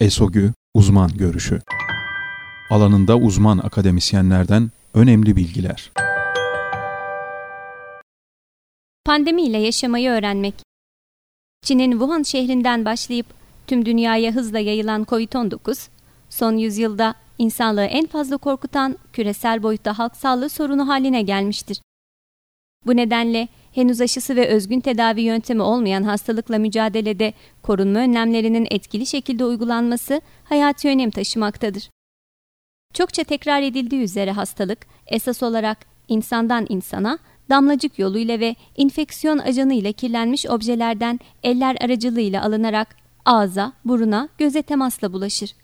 ESOGÜ Uzman Görüşü Alanında uzman akademisyenlerden önemli bilgiler. Pandemiyle yaşamayı öğrenmek Çin'in Wuhan şehrinden başlayıp tüm dünyaya hızla yayılan COVID-19, son yüzyılda insanlığı en fazla korkutan küresel boyutta halk sağlığı sorunu haline gelmiştir. Bu nedenle henüz aşısı ve özgün tedavi yöntemi olmayan hastalıkla mücadelede korunma önlemlerinin etkili şekilde uygulanması hayati önem taşımaktadır. Çokça tekrar edildiği üzere hastalık esas olarak insandan insana damlacık yoluyla ve infeksiyon ajanı ile kirlenmiş objelerden eller aracılığıyla alınarak ağza, buruna, göze temasla bulaşır.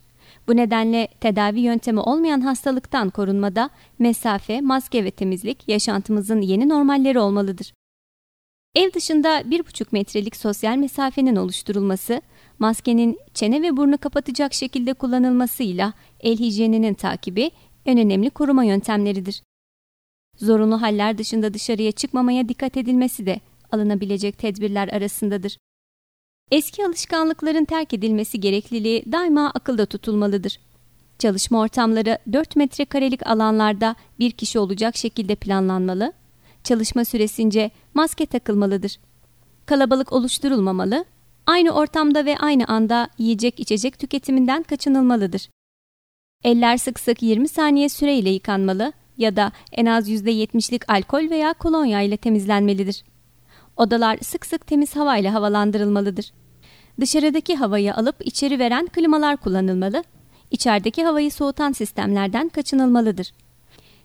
Bu nedenle tedavi yöntemi olmayan hastalıktan korunmada mesafe, maske ve temizlik yaşantımızın yeni normalleri olmalıdır. Ev dışında 1,5 metrelik sosyal mesafenin oluşturulması, maskenin çene ve burnu kapatacak şekilde kullanılmasıyla el hijyeninin takibi en önemli koruma yöntemleridir. Zorunlu haller dışında dışarıya çıkmamaya dikkat edilmesi de alınabilecek tedbirler arasındadır. Eski alışkanlıkların terk edilmesi gerekliliği daima akılda tutulmalıdır. Çalışma ortamları 4 metrekarelik alanlarda bir kişi olacak şekilde planlanmalı, çalışma süresince maske takılmalıdır. Kalabalık oluşturulmamalı, aynı ortamda ve aynı anda yiyecek içecek tüketiminden kaçınılmalıdır. Eller sık sık 20 saniye süreyle yıkanmalı ya da en az %70'lik alkol veya kolonya ile temizlenmelidir. Odalar sık sık temiz hava ile havalandırılmalıdır. Dışarıdaki havayı alıp içeri veren klimalar kullanılmalı, içerideki havayı soğutan sistemlerden kaçınılmalıdır.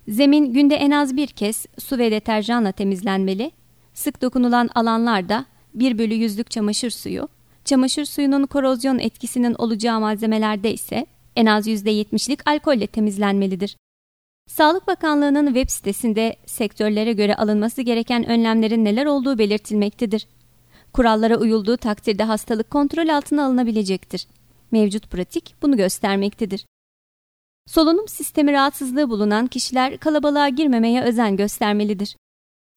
Zemin günde en az bir kez su ve deterjanla temizlenmeli, sık dokunulan alanlarda 1 bölü yüzlük çamaşır suyu, çamaşır suyunun korozyon etkisinin olacağı malzemelerde ise en az %70'lik alkolle temizlenmelidir. Sağlık Bakanlığı'nın web sitesinde sektörlere göre alınması gereken önlemlerin neler olduğu belirtilmektedir. Kurallara uyulduğu takdirde hastalık kontrol altına alınabilecektir. Mevcut pratik bunu göstermektedir. Solunum sistemi rahatsızlığı bulunan kişiler kalabalığa girmemeye özen göstermelidir.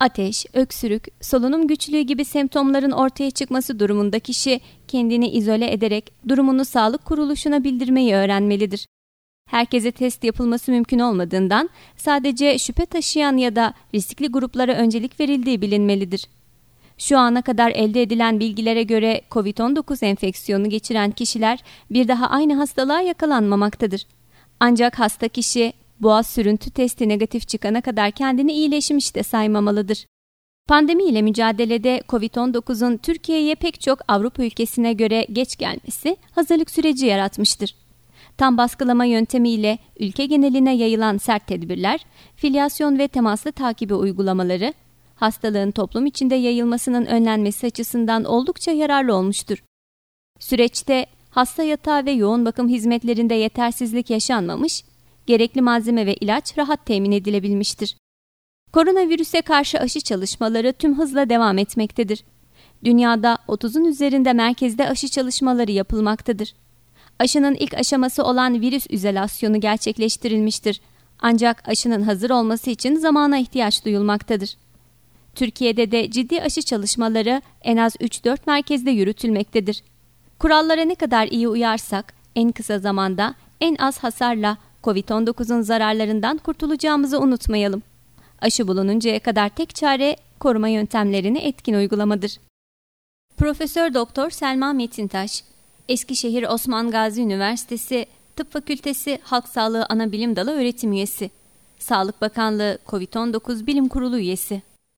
Ateş, öksürük, solunum güçlüğü gibi semptomların ortaya çıkması durumunda kişi kendini izole ederek durumunu sağlık kuruluşuna bildirmeyi öğrenmelidir. Herkese test yapılması mümkün olmadığından sadece şüphe taşıyan ya da riskli gruplara öncelik verildiği bilinmelidir. Şu ana kadar elde edilen bilgilere göre COVID-19 enfeksiyonu geçiren kişiler bir daha aynı hastalığa yakalanmamaktadır. Ancak hasta kişi boğaz sürüntü testi negatif çıkana kadar kendini iyileşmiş de saymamalıdır. Pandemi ile mücadelede COVID-19'un Türkiye'ye pek çok Avrupa ülkesine göre geç gelmesi hazırlık süreci yaratmıştır. Tam baskılama yöntemiyle ülke geneline yayılan sert tedbirler, filyasyon ve temaslı takibi uygulamaları, hastalığın toplum içinde yayılmasının önlenmesi açısından oldukça yararlı olmuştur. Süreçte hasta yatağı ve yoğun bakım hizmetlerinde yetersizlik yaşanmamış, gerekli malzeme ve ilaç rahat temin edilebilmiştir. Koronavirüse karşı aşı çalışmaları tüm hızla devam etmektedir. Dünyada 30'un üzerinde merkezde aşı çalışmaları yapılmaktadır. Aşının ilk aşaması olan virüs izolasyonu gerçekleştirilmiştir. Ancak aşının hazır olması için zamana ihtiyaç duyulmaktadır. Türkiye'de de ciddi aşı çalışmaları en az 3-4 merkezde yürütülmektedir. Kurallara ne kadar iyi uyarsak en kısa zamanda en az hasarla COVID-19'un zararlarından kurtulacağımızı unutmayalım. Aşı bulununcaya kadar tek çare koruma yöntemlerini etkin uygulamadır. Profesör Doktor Selma Metintaş, Eskişehir Osman Gazi Üniversitesi Tıp Fakültesi Halk Sağlığı Anabilim Dalı öğretim üyesi, Sağlık Bakanlığı COVID-19 Bilim Kurulu üyesi.